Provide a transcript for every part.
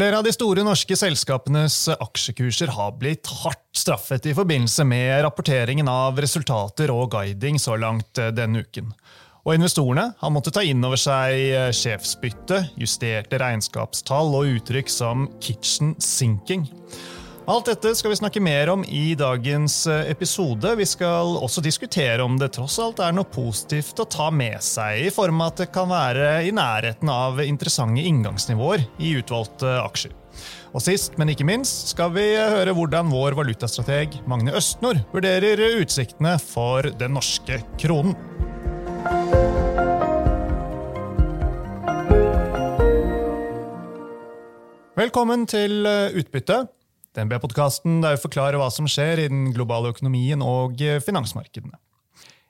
Flere av de store norske selskapenes aksjekurser har blitt hardt straffet i forbindelse med rapporteringen av resultater og guiding så langt denne uken. Og investorene har måttet ta inn over seg sjefsbytte, justerte regnskapstall og uttrykk som 'kitchen sinking'. Alt dette skal vi snakke mer om i dagens eh, episode. Vi skal også diskutere om det tross alt er noe positivt å ta med seg, i form av at det kan være i nærheten av interessante inngangsnivåer i utvalgte aksjer. Og sist, men ikke minst, skal vi høre hvordan vår valutastrateg Magne Østnord vurderer utsiktene for den norske kronen. Velkommen til eh, Utbytte. DNB-podkasten der vi forklarer hva som skjer i den globale økonomien og finansmarkedene.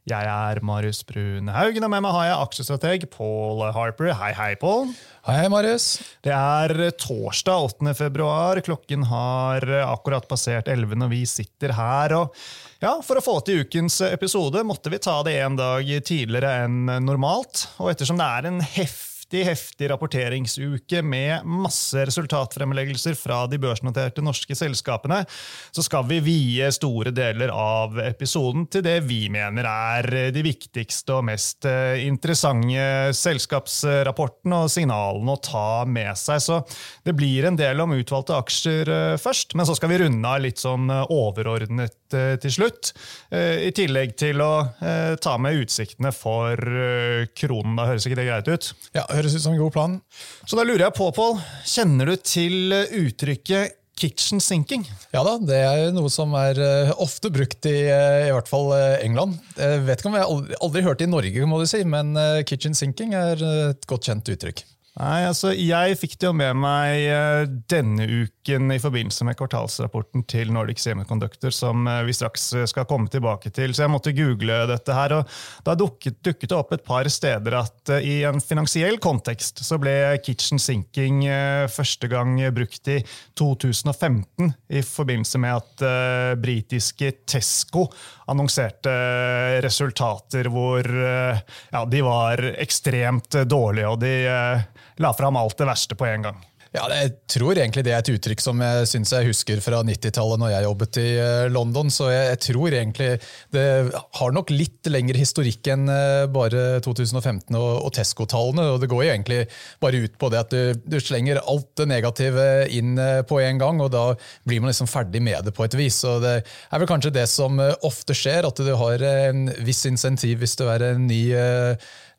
Jeg er Marius Brune Haugen, og med meg har jeg aksjestrateg Paul Harper. Hei, hei, Paul. Hei, hei, Marius. Det er torsdag 8. februar. Klokken har akkurat passert 11 når vi sitter her. og ja, For å få til ukens episode måtte vi ta det en dag tidligere enn normalt. Og ettersom det er en heftig heftig, heftig rapporteringsuke med masse resultatfremleggelser fra de børsnoterte norske selskapene, så skal vi vie store deler av episoden til det vi mener er de viktigste og mest eh, interessante selskapsrapportene og signalene å ta med seg. Så det blir en del om utvalgte aksjer eh, først, men så skal vi runde av litt sånn eh, overordnet til slutt. I tillegg til å ta med utsiktene for kronen. Da høres ikke det greit ut? Ja, høres ut som en god plan. Så da lurer jeg på, Pål, kjenner du til uttrykket kitchen sinking? Ja da, det er noe som er eh, ofte brukt i eh, i hvert fall eh, England. Jeg vet ikke om jeg aldri, aldri hørt det i Norge, må du si, men kitchen sinking er et godt kjent uttrykk. Nei, altså Jeg fikk det jo med meg denne denne uken i forbindelse med kvartalsrapporten til Nordic Semiconductor, som eh, vi straks eh, skal komme tilbake til. Så jeg måtte google dette her. og Da dukket, dukket det opp et par steder at i en finansiell kontekst så ble kitchen sinking første gang brukt i 2015 i forbindelse med at britiske Tesco annonserte resultater hvor ja, de var ekstremt dårlige. og de la fram alt det verste på en gang. Ja, Jeg tror egentlig det er et uttrykk som jeg syns jeg husker fra 90-tallet når jeg jobbet i eh, London. Så jeg, jeg, tror egentlig det har nok litt lengre historikk enn eh, bare 2015 og, og Tesco-tallene. og Det går jo egentlig bare ut på det at du, du, slenger alt det negative inn eh, på en gang, og da blir man liksom ferdig med det på et vis. og Det er vel kanskje det som ofte skjer, at du har en viss insentiv hvis du er en ny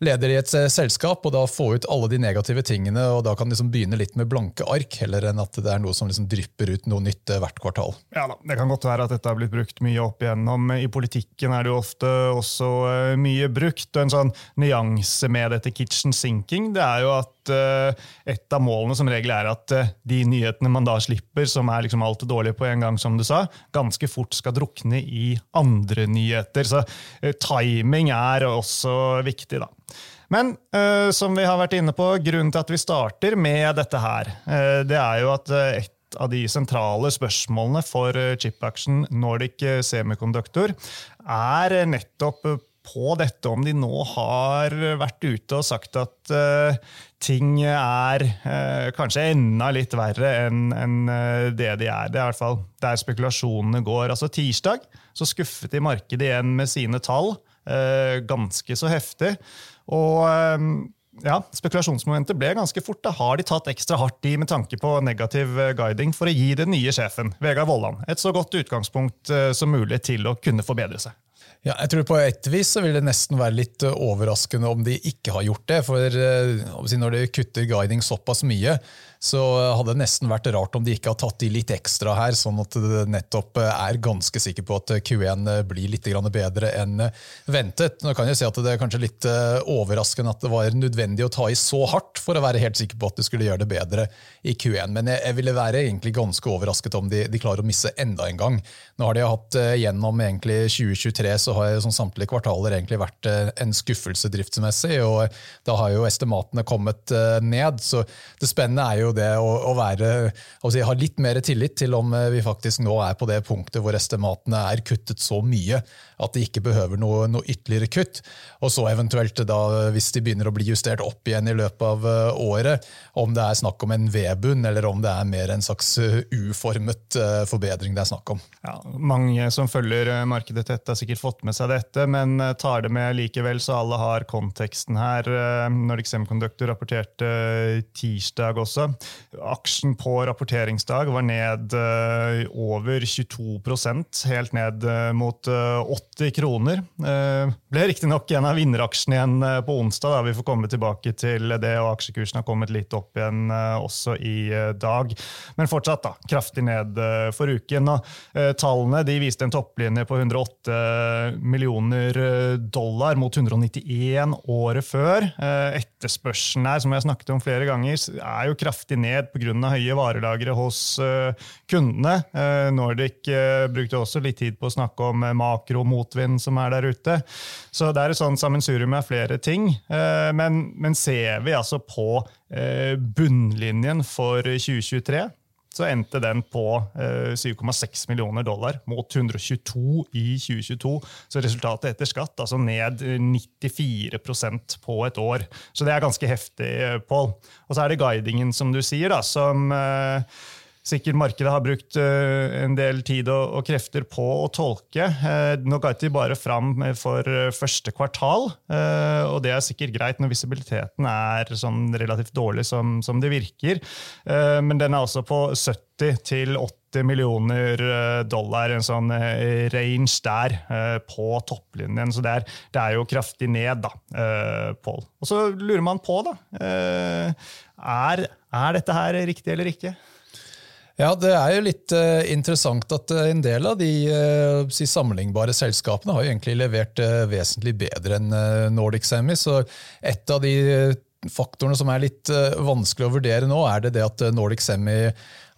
leder i et selskap, og da få ut alle de negative tingene, og da kan liksom begynne litt med blanke ark, heller enn at det er noe som liksom drypper ut noe nytt hvert kvartal. Ja da, Det kan godt være at dette har blitt brukt mye opp igjennom. I politikken er det jo ofte også eh, mye brukt. og En sånn nyanse med dette kitchen sinking det er jo at uh, et av målene som regel er at uh, de nyhetene man da slipper, som er liksom alt dårlige på en gang, som du sa, ganske fort skal drukne i andre nyheter. Så uh, timing er også viktig, da. Men uh, som vi har vært inne på, grunnen til at vi starter med dette her, uh, det er jo at et av de sentrale spørsmålene for chip-action Nordic Semiconductor er nettopp på dette om de nå har vært ute og sagt at uh, ting er uh, kanskje enda litt verre enn en, uh, det de er. Det er i hvert fall der spekulasjonene går. Altså Tirsdag så skuffet de markedet igjen med sine tall ganske så heftig. Og ja, Spekulasjonsmomentet ble ganske fort. Da har de tatt ekstra hardt i med tanke på negativ eh, guiding for å gi den nye sjefen, Vegard Vollan, et så godt utgangspunkt eh, som mulig til å kunne forbedre seg. Ja, jeg tror På et vis så vil det nesten være litt eh, overraskende om de ikke har gjort det. For når de kutter guiding såpass mye, så hadde det nesten vært rart om de ikke har tatt i litt ekstra her, sånn at det nettopp er ganske sikker på at Q1 blir litt bedre enn ventet. Nå kan jeg si at Det er kanskje litt eh, overraskende at det var nødvendig å ta i så hardt for å være helt sikker på at du skulle gjøre det bedre i Q1, men jeg ville være egentlig ganske overrasket om de, de klarer å misse enda en gang. Nå har de hatt eh, gjennom egentlig 2023 så har som samtlige kvartaler egentlig vært eh, en skuffelse driftsmessig, og da har jo estimatene kommet ned. så Det spennende er jo jo det å, å være, si, ha litt mer tillit til om vi faktisk nå er på det punktet hvor estimatene er kuttet så mye at de ikke behøver noe, noe ytterligere kutt. Og så eventuelt, da, hvis de begynner å bli justert opp igjen i løpet av året, om det er snakk om en V-bunn eller om det er mer en slags uformet forbedring det er snakk om. Ja, mange som følger markedet tett, har sikkert fått med seg dette, men tar det med likevel, så alle har konteksten her. Nordic Semiconductor rapporterte tirsdag også. Aksjen på rapporteringsdag var ned eh, over 22% helt ned eh, mot 80 eh, kroner. Ble riktignok en av vinneraksjene igjen på onsdag, da vi får komme tilbake til det, og aksjekursen har kommet litt opp igjen også i dag. Men fortsatt da, kraftig ned for uken. og Tallene de viste en topplinje på 108 millioner dollar mot 191 året før. Etterspørselen her, som jeg snakket om flere ganger, er jo kraftig ned pga. høye varelagre hos kundene. Nordic brukte også litt tid på å snakke om makromotvind som er der ute. Så det er et sånn sammensurium av flere ting. Men, men ser vi altså på bunnlinjen for 2023 så endte den på 7,6 eh, millioner dollar mot 122 i 2022. Så resultatet etter skatt altså ned 94% på et år. Så det er ganske heftig, eh, Pål. Og så er det guidingen, som du sier, da, som eh, sikkert markedet har brukt uh, en del tid og, krefter på å tolke. Uh, nå ga de bare fram for uh, første kvartal, og det er sikkert greit når visibiliteten er sånn relativt dårlig som, som det virker. men den er altså på 70 til 80 millioner dollar, en sånn range der på topplinjen. Så det er, det er jo kraftig ned, da, Pål. Og så lurer man på, da. Er, er dette her riktig eller ikke? Ja, Det er jo litt uh, interessant at uh, en del av de uh, si sammenlignbare selskapene har jo egentlig levert vesentlig bedre enn Nordic Semi. Så et av de faktorene som er litt vanskelig å vurdere nå, er det det at Nordic Semi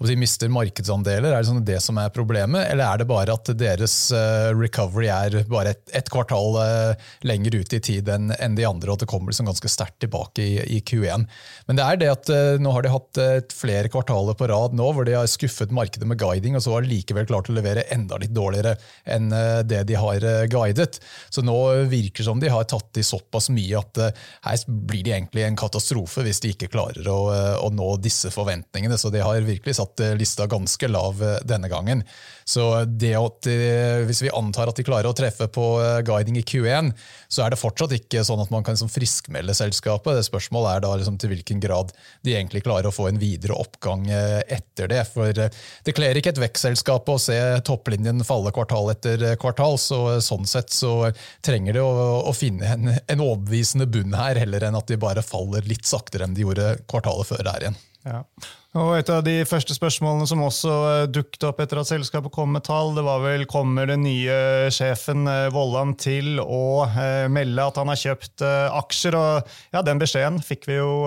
si, mister markedsandeler? Er det sånn det som er problemet, eller er det bare at deres uh, recovery er bare et, et kvartal uh, lenger ut i tid enn en de andre, og at det kommer liksom ganske sterkt tilbake i, i, Q1? Men det er det at uh, nå har de hatt flere kvartaler på rad nå hvor de har skuffet markedet med guiding, og så har de likevel klart å levere enda litt dårligere enn det de har guidet. Så nå virker det som de har tatt i såpass mye at her blir det egentlig en katastrofe hvis de ikke klarer å, å nå disse forventningene. Så de har virkelig satt satt lista ganske lav eh, denne gangen. Så det at hvis vi antar at de klarer å treffe på eh, guiding i Q1, så er det fortsatt ikke sånn at man kan liksom friskmelde selskapet. Det Spørsmålet er da liksom til hvilken grad de egentlig klarer å få en videre oppgang eh, etter det. For det kler ikke et vekstselskap å se topplinjen falle kvartal etter kvartal. så Sånn sett så trenger det å, å finne en, en overbevisende bunn her, heller enn at de bare faller litt saktere enn de gjorde kvartalet før der igjen. Ja. Og Et av de første spørsmålene som også uh, dukket opp etter at selskapet kom med tall, det var vel kommer den nye sjefen uh, Vollan til å uh, melde at han har kjøpt aksjer. og ja, Den beskjeden fikk vi jo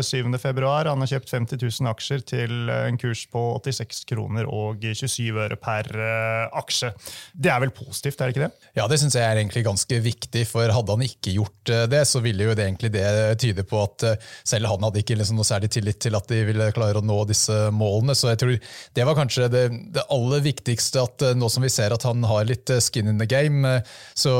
7.2. Han har kjøpt 50 000 aksjer til en kurs på 86 kroner og 27 øre per aksje. Det er vel positivt, er det ikke det? Ja, det syns jeg er egentlig ganske viktig. for Hadde han ikke gjort det, så ville jo det egentlig det tyde på at selv han hadde ikke liksom noe særlig tillit til at de ville klare å nå disse målene. Så jeg tror det var kanskje det, det, aller viktigste. at eh, Nå som vi ser at han har litt eh, skin in the game, eh, så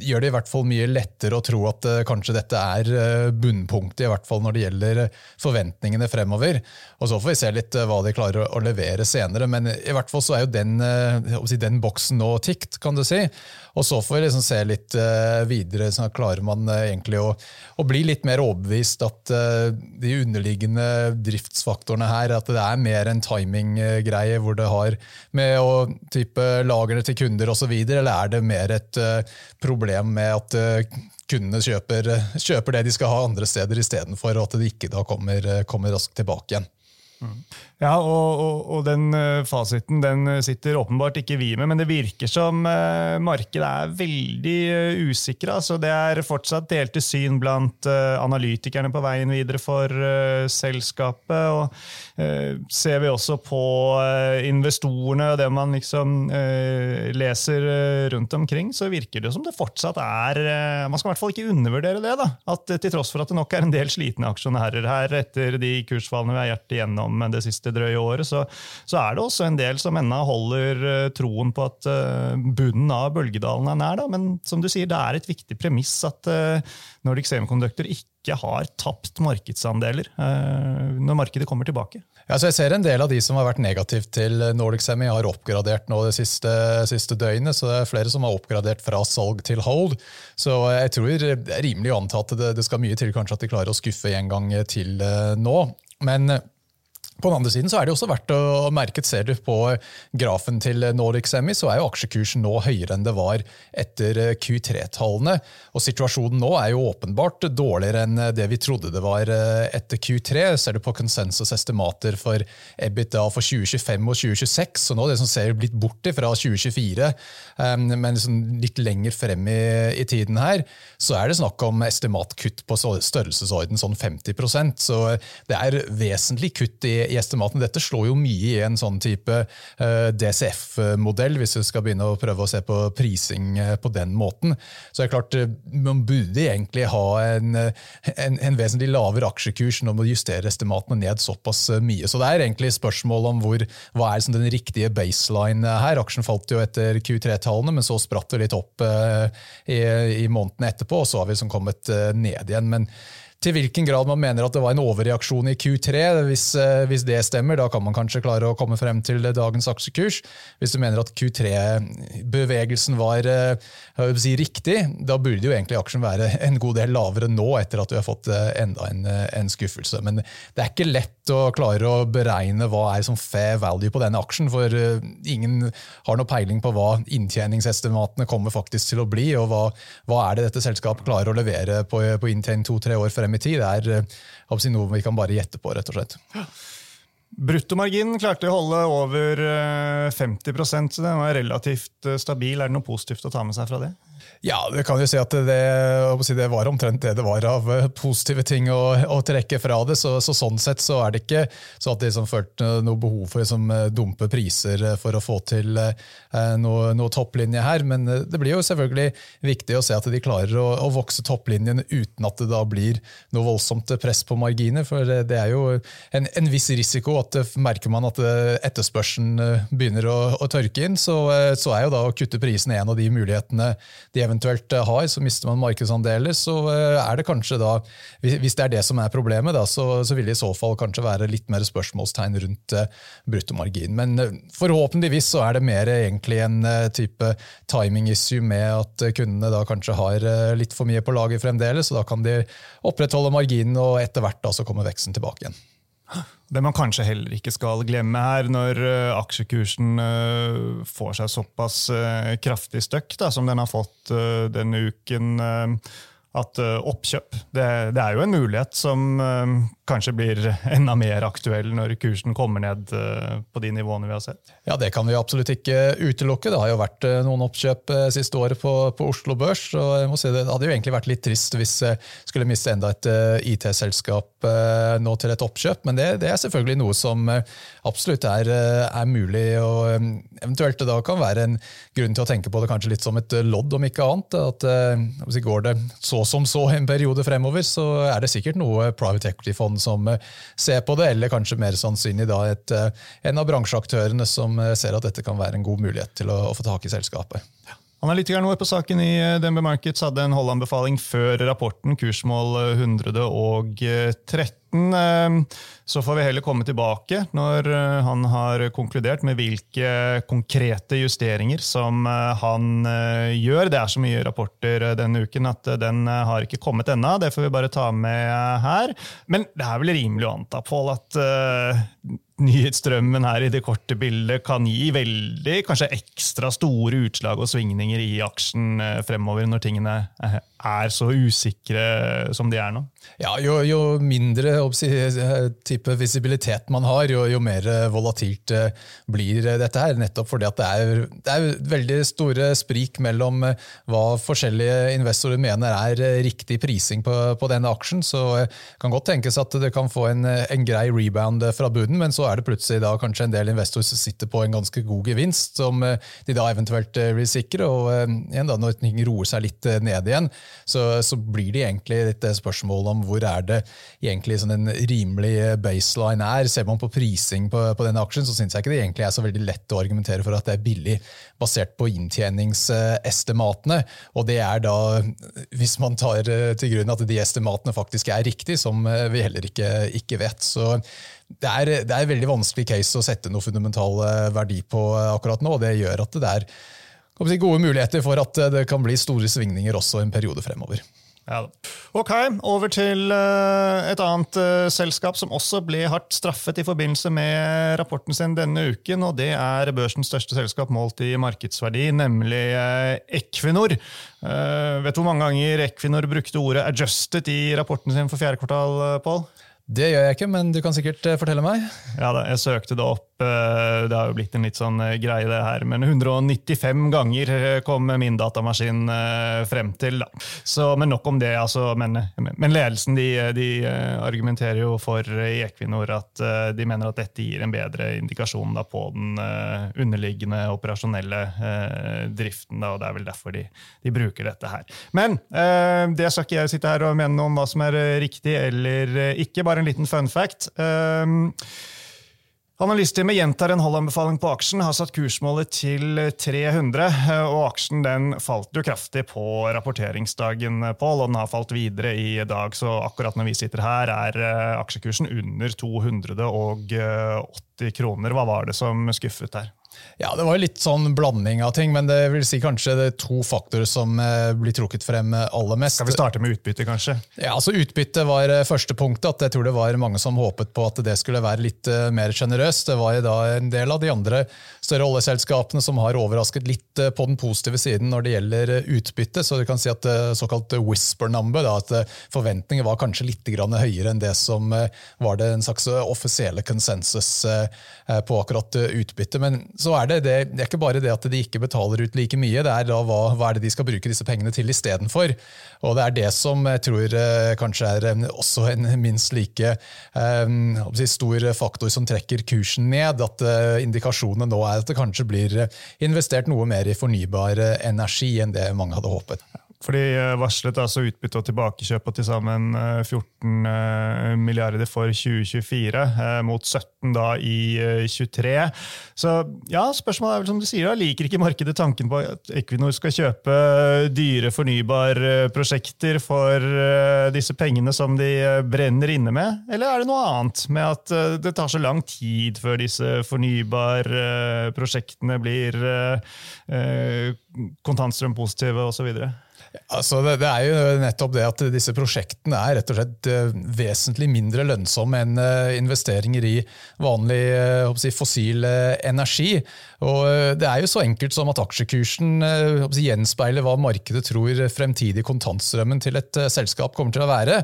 gjør det i hvert fall mye lettere å tro at kanskje dette er bunnpunktet, i hvert fall når det gjelder forventningene fremover. Og Så får vi se litt hva de klarer å levere senere, men i hvert fall så er jo den, den boksen nå tikt, kan du si. Og så får vi liksom se litt videre. så Klarer man egentlig å, å bli litt mer overbevist at de underliggende driftsfaktorene her at det er mer en timinggreie hvor det har med å type lagrene til kunder osv., eller er det mer et problem med at kundene kjøper, kjøper, det de skal ha andre steder istedenfor, og at det ikke da kommer, kommer raskt tilbake igjen? Ja, og, og, og, den uh, fasiten den sitter åpenbart ikke vi med, men det virker som uh, markedet er veldig usikra. Altså, det er fortsatt delte syn blant analytikerne på veien videre for selskapet. og Ser vi også på investorene og det man liksom leser rundt omkring, så virker det som det fortsatt er Man skal i hvert fall ikke undervurdere det. da, at Til tross for at det nok er en del slitne aksjonærer her etter de kursfallene vi har gjort igjennom det siste drøye året, så, så, er det også en del som ennå holder uh, troen på at uh, bunnen av bølgedalen er nær. Da. Men som du sier, det er et viktig premiss at uh, Nordic Semiconductor ikke har tapt markedsandeler når markedet kommer tilbake. Ja, jeg ser En del av de som har vært negativt til Nordic Semi, har oppgradert nå det siste, siste døgnet. så Det er flere som har oppgradert fra salg til hold. Så jeg tror det er rimelig å anta at det, det skal mye til kanskje at de klarer å skuffe en gang til nå. Men på den andre siden så er det også verdt å merke ser du på grafen til Nordic Semi, så er jo aksjekursen nå høyere enn det var etter Q3-tallene. Og Situasjonen nå er jo åpenbart dårligere enn det vi trodde det var etter Q3. Ser du på konsensusestimater for EBITDA for 2025 og 2026, så nå er det som ser blitt bort fra 2024, um, men liksom litt lenger frem i, i, tiden her, så er det snakk om estimatkutt på størrelsesorden sånn 50% Så det er vesentlig kutt i i estimatene. Dette slår jo mye i en sånn type uh, DCF-modell, hvis du skal begynne å prøve å se på prising uh, på den måten. Så det er klart, uh, Man burde egentlig ha en, en, en, vesentlig lavere aksjekurs når man justerer estimatene ned såpass mye. Så det er egentlig spørsmål om hvor, hva er den riktige baseline her. Aksjen falt jo etter Q3-tallene, men så spratt det litt opp i, i månedene etterpå, og så har vi liksom kommet ned igjen. men til hvilken grad man mener at det var en overreaksjon i Q3. Hvis, eh, hvis, det stemmer, da kan man kanskje klare å komme frem til dagens aksjekurs. Hvis du mener at Q3-bevegelsen var eh, si, riktig, da burde jo egentlig aksjen være en god del lavere nå, etter at du har fått eh, enda en, en skuffelse. Men det er ikke lett å klare å beregne hva er som fair value på denne aksjen, for ingen har noe peiling på hva inntjeningsestimatene kommer faktisk til å bli, og hva, hva er det dette selskapet klarer å levere på, på inntjening to-tre år frem i tid, det er eh, noe vi kan bare gjette på, rett og slett. Bruttomarginen klarte å holde over 50 eh, så den var relativt eh, stabil. Er det noe positivt å ta med seg fra det? Ja, det kan jo si at det, det, var omtrent det det var av eh, positive ting å, å trekke fra det. Så, så, Sånn sett så er det ikke så at de som følte noe behov for liksom, dumpe priser eh, for å få til eh, noe, noe, topplinje her. Men eh, det blir jo selvfølgelig viktig å se at de klarer å, å, vokse topplinjen uten at det da blir noe voldsomt press på marginer. For det, er jo en, en, viss risiko at merker man at etterspørselen begynner å, å tørke inn, så, så, er jo da å kutte prisen en av de mulighetene de eventuelt eh, har, så mister man markedsandeler. Så eh, er det kanskje da, hvis det er det som er problemet, da, så, så vil det i så fall kanskje være litt mer spørsmålstegn rundt uh, bruttomargin. Men forhåpentligvis så er det mer egentlig en type timing issue med at kundene da kanskje har litt for mye på lager fremdeles, og da kan de opprettholde marginen, og etter hvert da så kommer veksten tilbake igjen. Det man kanskje heller ikke skal glemme her, når uh, aksjekursen uh, får seg såpass uh, kraftig støkk da, som den har fått denne uken, at oppkjøp det, det, er jo en mulighet som kanskje blir enda mer aktuell når kursen kommer ned eh, på de nivåene vi har sett? Ja, Det kan vi absolutt ikke utelukke. Det har jo vært eh, noen oppkjøp eh, siste året på, på Oslo Børs. og jeg må si Det hadde jo egentlig vært litt trist hvis jeg skulle miste enda et IT-selskap nå til et oppkjøp, men det, det, er selvfølgelig noe som absolutt er, er mulig, og eventuelt det da kan være en grunn til å tenke på det kanskje litt som et lodd, om ikke annet. at Går det så som så en periode fremover, så er det sikkert noe private equity-fond som eh, ser på det, eller kanskje mer sannsynlig da et, eh, en av bransjeaktørene som eh, ser at dette kan være en god mulighet til å, å få tak i selskapet. Analytikeren vår på saken i DNB Markets hadde en holdanbefaling før rapporten, kursmål 113. Så får vi heller komme tilbake når han har konkludert med hvilke konkrete justeringer som han gjør. Det er så mye rapporter denne uken at den har ikke kommet ennå. Det får vi bare ta med her. Men det er vel rimelig å anta, Pål, at nyhetsstrømmen her i det korte bildet kan gi veldig, kanskje ekstra store utslag og svingninger i aksjen eh, fremover når tingene er er så usikre som de er nå? Ja, Jo, jo mindre si, type visibilitet man har, jo, jo, mer volatilt blir dette her. Nettopp fordi det er, det er, veldig store sprik mellom hva forskjellige investorer mener er riktig prising på, på denne aksjen. Så det kan godt tenkes at det kan få en, en grei rebound fra bunnen, men så er det plutselig da kanskje en del investorer som sitter på en ganske god gevinst, som de da eventuelt vil sikre. Og igjen da, når ting roer seg litt ned igjen, så, så blir det egentlig litt spørsmål om hvor er det egentlig sånn en rimelig baseline er. Ser man på prising på, på denne aksjen, så syns jeg ikke det egentlig er så veldig lett å argumentere for at det er billig basert på inntjeningsestimatene. Og det er da, hvis man tar til grunn at de estimatene faktisk er riktige, som vi heller ikke, ikke vet. Så det er, det er, veldig vanskelig case å sette noe fundamental verdi på akkurat nå. og Det gjør at det er gode muligheter for at det kan bli store svingninger også en periode fremover. Ja Ok, Over til uh, et annet uh, selskap som også ble hardt straffet i forbindelse med rapporten sin denne uken. og Det er børsens største selskap målt i markedsverdi, nemlig Equinor. vet du hvor mange ganger Equinor brukte ordet 'adjusted' i rapporten sin for fjerde kvartal? Paul? Det gjør jeg ikke, men du kan sikkert fortelle meg. Ja, Jeg søkte det opp Eh, det har jo blitt en litt sånn eh, greie, det her. Men 195 ganger eh, kom min datamaskin frem til. Da. Så, men nok om det. Altså, men, men, ledelsen de, de, argumenterer jo for i Equinor at de mener at dette gir en bedre indikasjon da, på den underliggende operasjonelle driften. Da, og Det er vel derfor de, de bruker dette her. Men det skal ikke jeg sitte her og mene om hva som er riktig eller ikke. Bare en liten fun fact. Analystime gjentar en holdanbefaling på aksjen, har satt kursmålet til 300. og Aksjen den falt jo kraftig på rapporteringsdagen, Paul, og den har falt videre i dag. Så akkurat når vi sitter her, er eh, aksjekursen under 280 kroner. Hva var det som skuffet der? Ja, Det var litt sånn blanding av ting, men det vil si kanskje det er to faktorer som eh, blir trukket frem eh, aller mest. Skal vi starte med utbytte, kanskje? Ja, altså Utbytte var eh, første punktet. at Jeg tror det var mange som håpet på at det skulle være litt mer sjenerøst. Det var jo da en del av de andre større oljeselskapene som har overrasket litt på den positive siden når det gjelder utbytte. Så du kan si at såkalt whisper number, da, at forventninger var kanskje litt høyere enn det som var det en slags offisielle konsensus på akkurat utbytte. Men så er det, det, det, er ikke bare det at de ikke betaler ut like mye, det er da hva, hva er det de skal bruke disse pengene til istedenfor. Og det er det som jeg tror eh, kanskje er en, også en minst like um, stor faktor som trekker kursen ned. At indikasjonene nå er at det kanskje blir investert noe mer i fornybar energi enn det mange hadde håpet. For de eh, varslet altså utbytte og tilbakekjøp på til sammen 14 eh, eh, milliarder for 2024, mot 17 da i 23. Så ja, spørsmålet er vel som du sier, da, liker ikke markedet tanken på at Equinor skal kjøpe dyre fornybarprosjekter for disse pengene som de brenner inne med? Eller er det noe annet med at det tar så lang tid før disse fornybarprosjektene blir kontantstrømpositive osv.? Altså det, det, er jo nettopp det at disse prosjektene er rett og slett uh, vesentlig mindre lønnsomme enn uh, investeringer i vanlig uh, si, fossil energi. Og Det er jo så enkelt som at aksjekursen si, gjenspeiler hva markedet tror fremtidig kontantstrømmen til et selskap kommer til å være.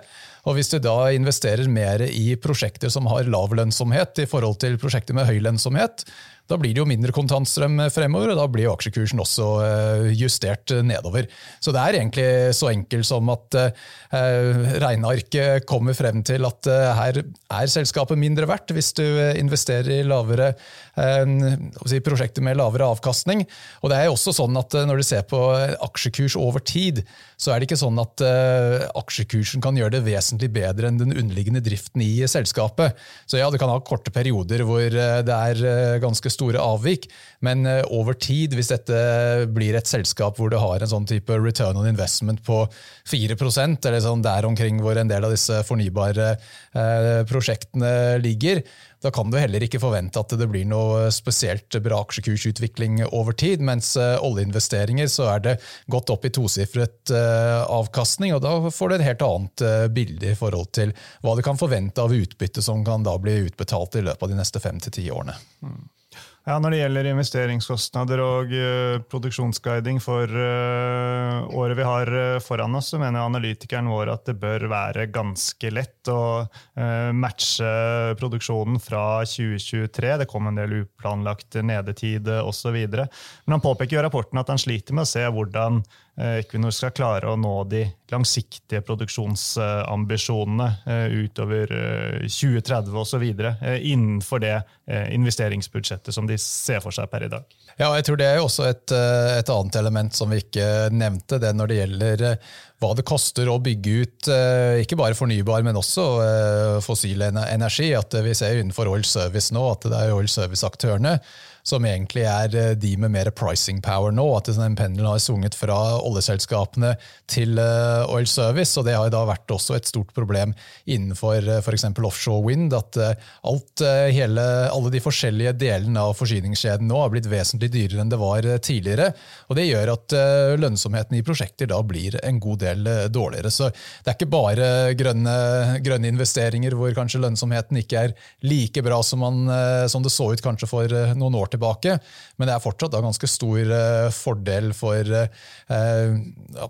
Og Hvis du da investerer mer i prosjekter som har lav lønnsomhet i forhold til prosjekter med høy lønnsomhet, da blir det jo mindre kontantstrøm fremover, og da blir jo aksjekursen også eh, justert nedover. Så det er egentlig så enkelt som at eh, regnearket kommer frem til at eh, her er selskapet mindre verdt hvis du investerer i lavere, si, prosjekter med lavere avkastning. Og det er jo også sånn at Når du ser på aksjekurs over tid, så er det ikke sånn at aksjekursen kan gjøre det vesentlig bedre enn den underliggende driften i selskapet. Så ja, du kan ha korte perioder hvor det er ganske store avvik. Men eh, over tid, hvis dette blir et selskap hvor det har en sånn type return on investment på 4% eller sånn der omkring hvor en del av disse fornybare eh, prosjektene ligger, da kan du heller ikke forvente at det blir noe spesielt bra aksjekursutvikling over tid. Mens eh, oljeinvesteringer så er det gått opp i tosifret avkastning, og da får du et helt annet bilde i forhold til hva du kan forvente av utbytte som kan da bli utbetalt i løpet av de neste fem til ti årene. Mm. Ja, Når det gjelder investeringskostnader og uh, produksjonsguiding for uh, året vi har uh, foran oss, så mener analytikeren vår at det bør være ganske lett å matche produksjonen fra 2023. Det kom en del uplanlagt nedetid osv. Men han påpeker i rapporten at han sliter med å se hvordan Equinor skal klare å nå de langsiktige produksjonsambisjonene utover 2030 osv. innenfor det investeringsbudsjettet som de ser for seg per i dag. Ja, jeg tror Det er også et, eh, et, annet element som vi ikke nevnte. det Når det gjelder eh, hva det koster å bygge ut eh, ikke bare fornybar, men også fossil energi. At Vi ser innenfor oil service nå at det er oil service-aktørene som egentlig er eh, de med mer pricing power nå. At den pendelen har sunget fra oljeselskapene til eh, oil service. og Det har da vært også et stort problem innenfor eh, f.eks. offshore wind. At alt, hele, alle de forskjellige delene av forsyningskjeden nå har blitt vesentlig dyrere enn det var tidligere. og Det gjør at lønnsomheten i prosjekter da blir en god del dårligere. Så det er ikke bare grønne, grønne investeringer hvor kanskje lønnsomheten ikke er like bra som, man, som det så ut kanskje for noen år tilbake. Men det er fortsatt da ganske stor eh, fordel for eh,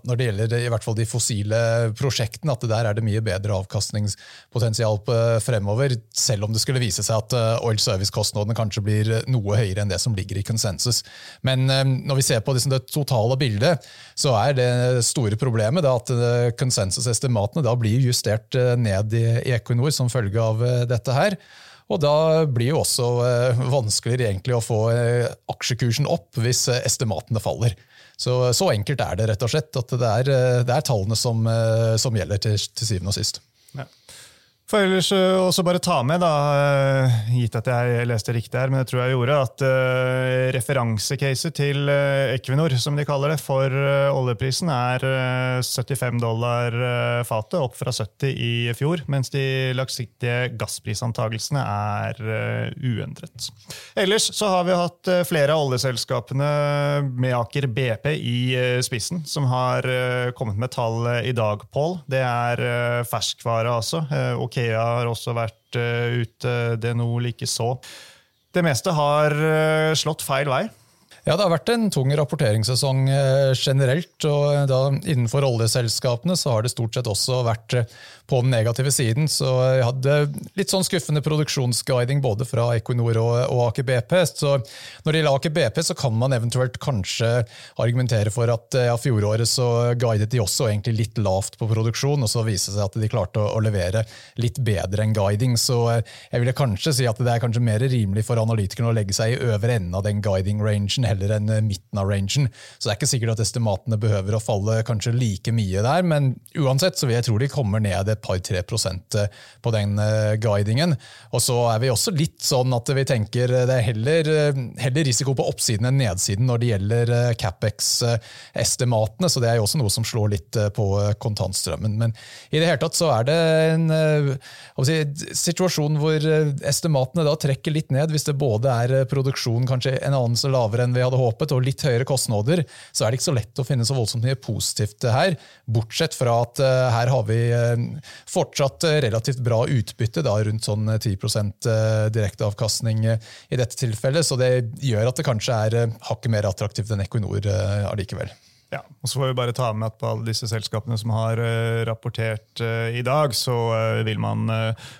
når det gjelder i hvert fall de fossile prosjektene, at der er det mye bedre avkastningspotensial fremover. Selv om det skulle vise seg at eh, oil service-kostnadene kanskje blir noe høyere enn det som ligger i konsensus. Men når vi ser på liksom det totale bildet, så er det store problemet at konsensusestimatene blir justert ned i Equinor som følge av dette her. Og da blir det også eh, vanskeligere egentlig å få eh, aksjekursen opp hvis eh, estimatene faller. Så, så enkelt er det rett og slett. at Det er, det er tallene som, som, gjelder til, til syvende og sist. Ja. For ellers eh, også bare ta med, da, eh, gitt at jeg leste riktig her, men det tror jeg gjorde, at uh, referansecaset til Equinor, som de kaller det, for oljeprisen er 75 dollar fatet, opp fra 70 i fjor, mens de langsiktige gassprisantagelsene er uendret. Ellers så har vi hatt flere av oljeselskapene med Aker BP i spissen, som har kommet med tall i dag, Pål. Det er ferskvare, altså. ok Ikea har også vært uh, ute, DNO likeså. Det meste har uh, slått feil vei. Ja, Det har vært en tung rapporteringssesong eh, generelt. og da Innenfor oljeselskapene så har det stort sett også vært på den negative siden. Så jeg hadde litt sånn skuffende produksjonsguiding både fra Equinor og, og Aker BP. Så når det gjelder Aker BP, så kan man eventuelt kanskje argumentere for at ja, fjoråret så guidet de også egentlig litt lavt på produksjon, og så viste det seg at de klarte å, å levere litt bedre enn guiding. Så jeg ville kanskje si at det er kanskje mer rimelig for analytikerne å legge seg i øvre enden av den guiding-rangen heller enn midten av rangen. Så det er ikke sikkert at estimatene behøver å falle kanskje like mye der, men uansett så vil jeg tro de kommer ned et par-tre prosent eh, på den eh, guidingen. Og så er vi også litt sånn at vi tenker det er heller, eh, heller risiko på oppsiden enn nedsiden når det gjelder CapEx-estimatene, så det er jo også noe som slår litt på kontantstrømmen. Men i det hele tatt så er det en si, situasjon hvor estimatene da trekker litt ned. Hvis det både er produksjon kanskje en anelse lavere enn vi hadde håpet, og litt høyere kostnader, så er det ikke så lett å finne så voldsomt mye positivt her. Bortsett fra at her har vi fortsatt eh, relativt bra utbytte, da, rundt sånn 10 eh, eh, direkteavkastning i dette tilfellet. Så det gjør at det kanskje er hakket mer attraktivt enn Equinor allikevel. Ja, og så får vi bare ta med at på alle disse selskapene som har uh, rapportert uh, i dag, så uh, vil man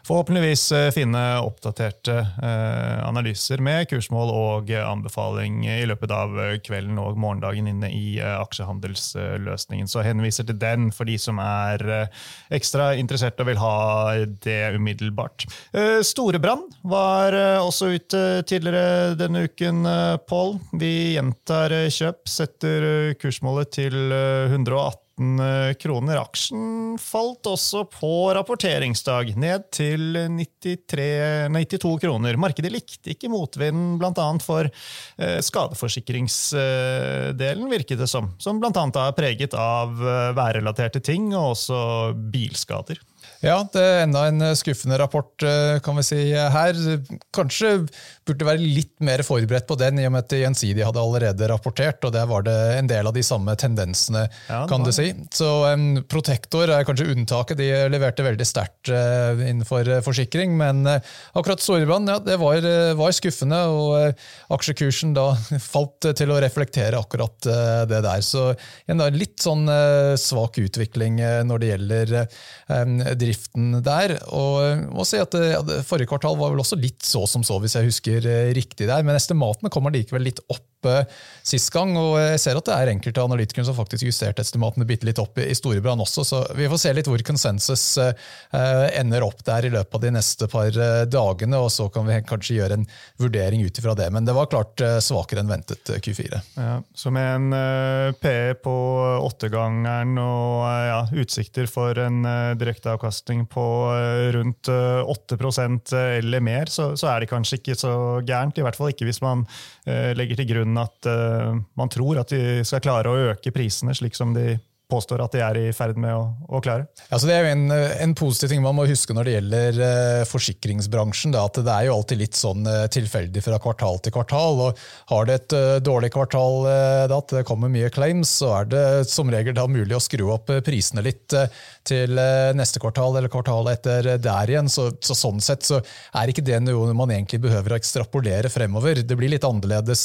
forhåpentligvis finne oppdaterte analyser med kursmål og anbefaling i løpet av kvelden og morgendagen inne i aksjehandelsløsningen. Så henviser til den for de som er ekstra interessert og vil ha det umiddelbart. Storebrand var også ute tidligere denne uken, Pål. Vi gjentar kjøp, setter kursmålet til 118 eh, eh, kroner. Aksjen falt også på rapporteringsdag, ned til 93, 92 kroner. Markedet likte ikke motvinden bl.a. for eh, skadeforsikringsdelen, virket det som. Som bl.a. er preget av værrelaterte ting, og også bilskader. Ja, det er enda en eh, skuffende rapport eh, kan vi si her. Kanskje burde være litt mer forberedt på den, i og med at Gjensidige hadde allerede rapportert, og der var det en del av de samme tendensene, ja, kan du si. Så um, Protektor er kanskje unntaket. De leverte veldig sterkt uh, innenfor forsikring, men uh, akkurat Storebrand ja, det var, uh, var skuffende, og aksjekursen da falt til å reflektere akkurat det der. Så en litt sånn svak utvikling når det gjelder um, driften der. Og må si at ja, Forrige kvartal var vel også litt så som så, hvis jeg husker eh, riktig der, men estimatene kommer likevel litt opp sist gang. og Jeg ser at det er enkelte analytikere som faktisk justerte estimatene bitte litt opp i Storebrand også, så vi får se litt hvor konsensus eh, ender opp der i løpet av de neste par eh, dagene, og så kan vi kanskje gjøre en vurdering ut ifra det. Men det var klart eh, svakere enn ventet Q4. Ja, så med en PE på åttegangeren og ja, utsikter for en direkteavkastning på rundt 8% eller mer, så, så, er det kanskje ikke så gærent. I hvert fall ikke hvis man legger til grunn at uh, man tror at de skal klare å øke prisene, slik som de påstår at de er i ferd med å, å klare. Ja, det er jo en, en, positiv ting man må huske når det gjelder uh, forsikringsbransjen. Da, at Det er jo alltid litt sånn uh, tilfeldig fra kvartal til kvartal. og Har det et uh, dårlig kvartal, da, at det kommer mye claims, så er det som regel da mulig å skru opp prisene litt til neste kvartal eller kvartalet etter der igjen. Så, så, Sånn sett så er ikke det noe man egentlig behøver å ekstrapolere fremover. Det blir litt annerledes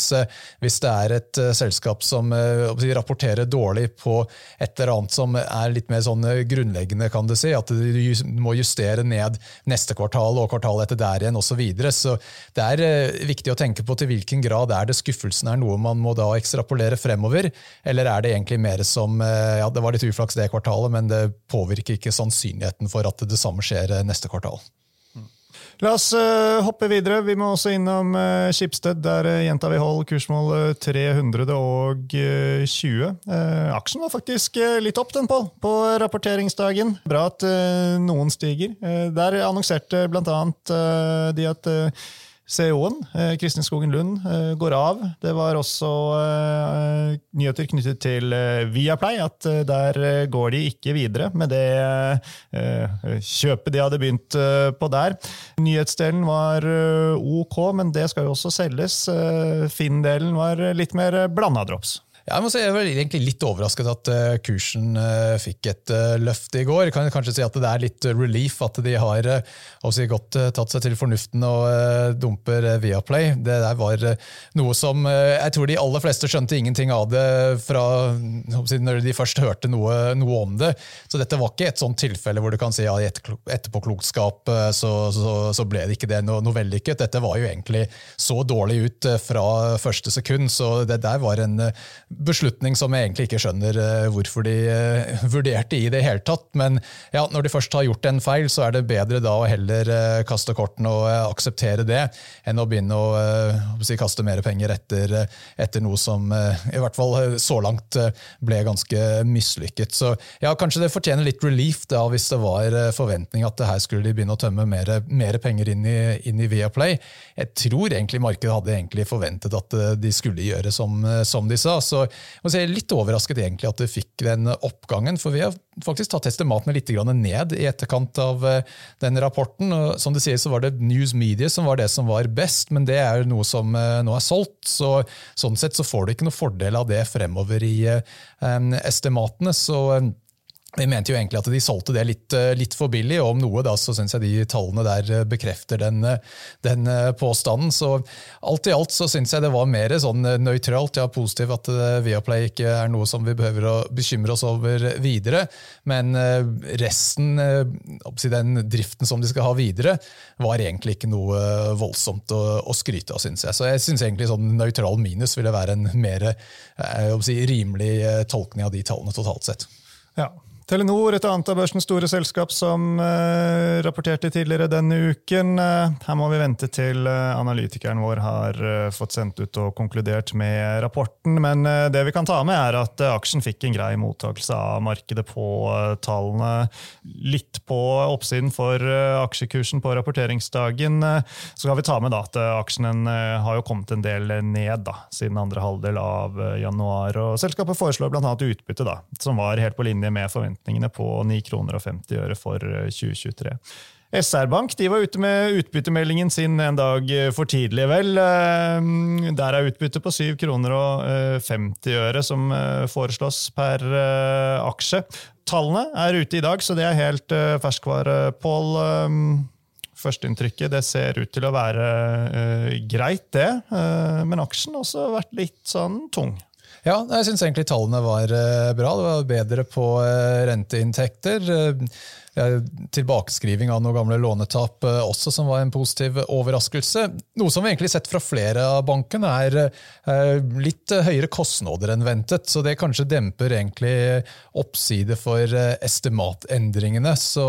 hvis det er et selskap som rapporterer dårlig på et eller annet som er litt mer sånn eh, grunnleggende, kan du si. At du må justere ned neste kvartal og kvartalet etter der igjen osv. Så, videre. så det er eh, viktig å tenke på til hvilken grad er det skuffelsen er noe man må da ekstrapolere fremover, eller er det egentlig mer som eh, ja, det var litt uflaks det kvartalet, men det påvirker ikke sannsynligheten for at det samme skjer neste kvartal. La oss uh, hoppe videre. Vi må også innom uh, Skipsted. Der uh, gjentar vi hold kursmål 320. aksjen var faktisk litt opp, den, Pål, på rapporteringsdagen. Bra at noen stiger. der annonserte blant annet de at CEO-en, eh, Kristin Skogen Lund, eh, går av. Det var også eh, nyheter knyttet til Viaplay, at der går de ikke videre med det kjøpet de hadde begynt på der. Nyhetsdelen var ok, men det skal jo også selges. Finn-delen var litt mer blanda drops. Jeg må si jeg var egentlig litt overrasket at uh, kursen uh, fikk et uh, løft i går. Jeg kan kanskje si at det er litt relief at de har si, godt tatt seg til fornuften og dumper Viaplay. Det der var noe som jeg tror de aller fleste skjønte ingenting av det fra når de først hørte noe, noe, om det. Så dette var ikke et sånt tilfelle hvor du kan si ja, i etterpåklokskap så, så, så, ble det ikke det noe, noe vellykket. Dette var jo egentlig så dårlig ut fra første sekund, så det der var en beslutning som jeg egentlig ikke skjønner eh, hvorfor de eh, vurderte i det hele tatt. Men ja, når de først har gjort en feil, så er det bedre da å heller eh, kaste kortene og akseptere det, enn å begynne å, å si, kaste mer penger etter, etter, noe som i hvert fall så langt ble ganske mislykket. Så ja, kanskje det fortjener litt relief da, hvis det var forventning at det her skulle de begynne å tømme mer, mer penger inn i, inn i Viaplay. Jeg tror egentlig markedet hadde egentlig forventet at de skulle gjøre som, som de sa. så jeg er litt overrasket egentlig at det fikk den oppgangen, for vi har faktisk tatt estimatene litt ned i etterkant av eh, den rapporten. Og som du sier, så var det News Media som var det som var best, men det er noe som eh, nå er solgt. så Sånn sett så får du ikke noe fordel av det fremover i eh, estimatene. så vi mente jo egentlig at de solgte det litt, eh, litt for billig, og om noe da, så syns jeg de tallene der eh, bekrefter den, eh, den, påstanden. Så alt i alt så syns jeg det var mer sånn nøytralt, ja positivt at Viaplay ikke er noe som vi behøver å bekymre oss over videre. Men resten, den driften som de skal ha videre, var egentlig ikke noe voldsomt å, å skryte av, syns jeg. Så jeg syns egentlig sånn nøytral minus ville være en mer si, rimelig tolkning av de tallene totalt sett. Ja, Telenor, et annet av børsens store selskap som uh, rapporterte tidligere denne uken. Uh, her må vi vente til uh, analytikeren vår har fått sendt ut og konkludert med rapporten. Men det vi kan ta med, er at aksjen fikk en grei mottakelse av markedet på tallene. Litt på oppsiden for aksjekursen på rapporteringsdagen. Så skal vi ta med at aksjen har jo kommet en del ned da, siden andre halvdel av januar. og Selskapet foreslår bl.a. utbytte, da, som var helt på linje med forventningene forventningene på 9 kroner og 50 øre for 2023. SR-Bank de var ute med utbyttemeldingen sin en dag for tidlig, vel. Der er utbyttet på 7 kroner og 50 øre som foreslås per aksje. Tallene er ute i dag, så det er helt ferskvare, Pål. Førsteinntrykket det ser ut til å være greit, det. Men aksjen har også vært litt sånn tung. Ja, jeg syns egentlig tallene var uh, bra. Det var bedre på renteinntekter. Tilbakeskriving av noen gamle lånetap også, som var en positiv overraskelse. Noe som vi egentlig har sett fra flere av bankene, er litt høyere kostnader enn ventet. Så det kanskje demper egentlig oppside for estimatendringene. Så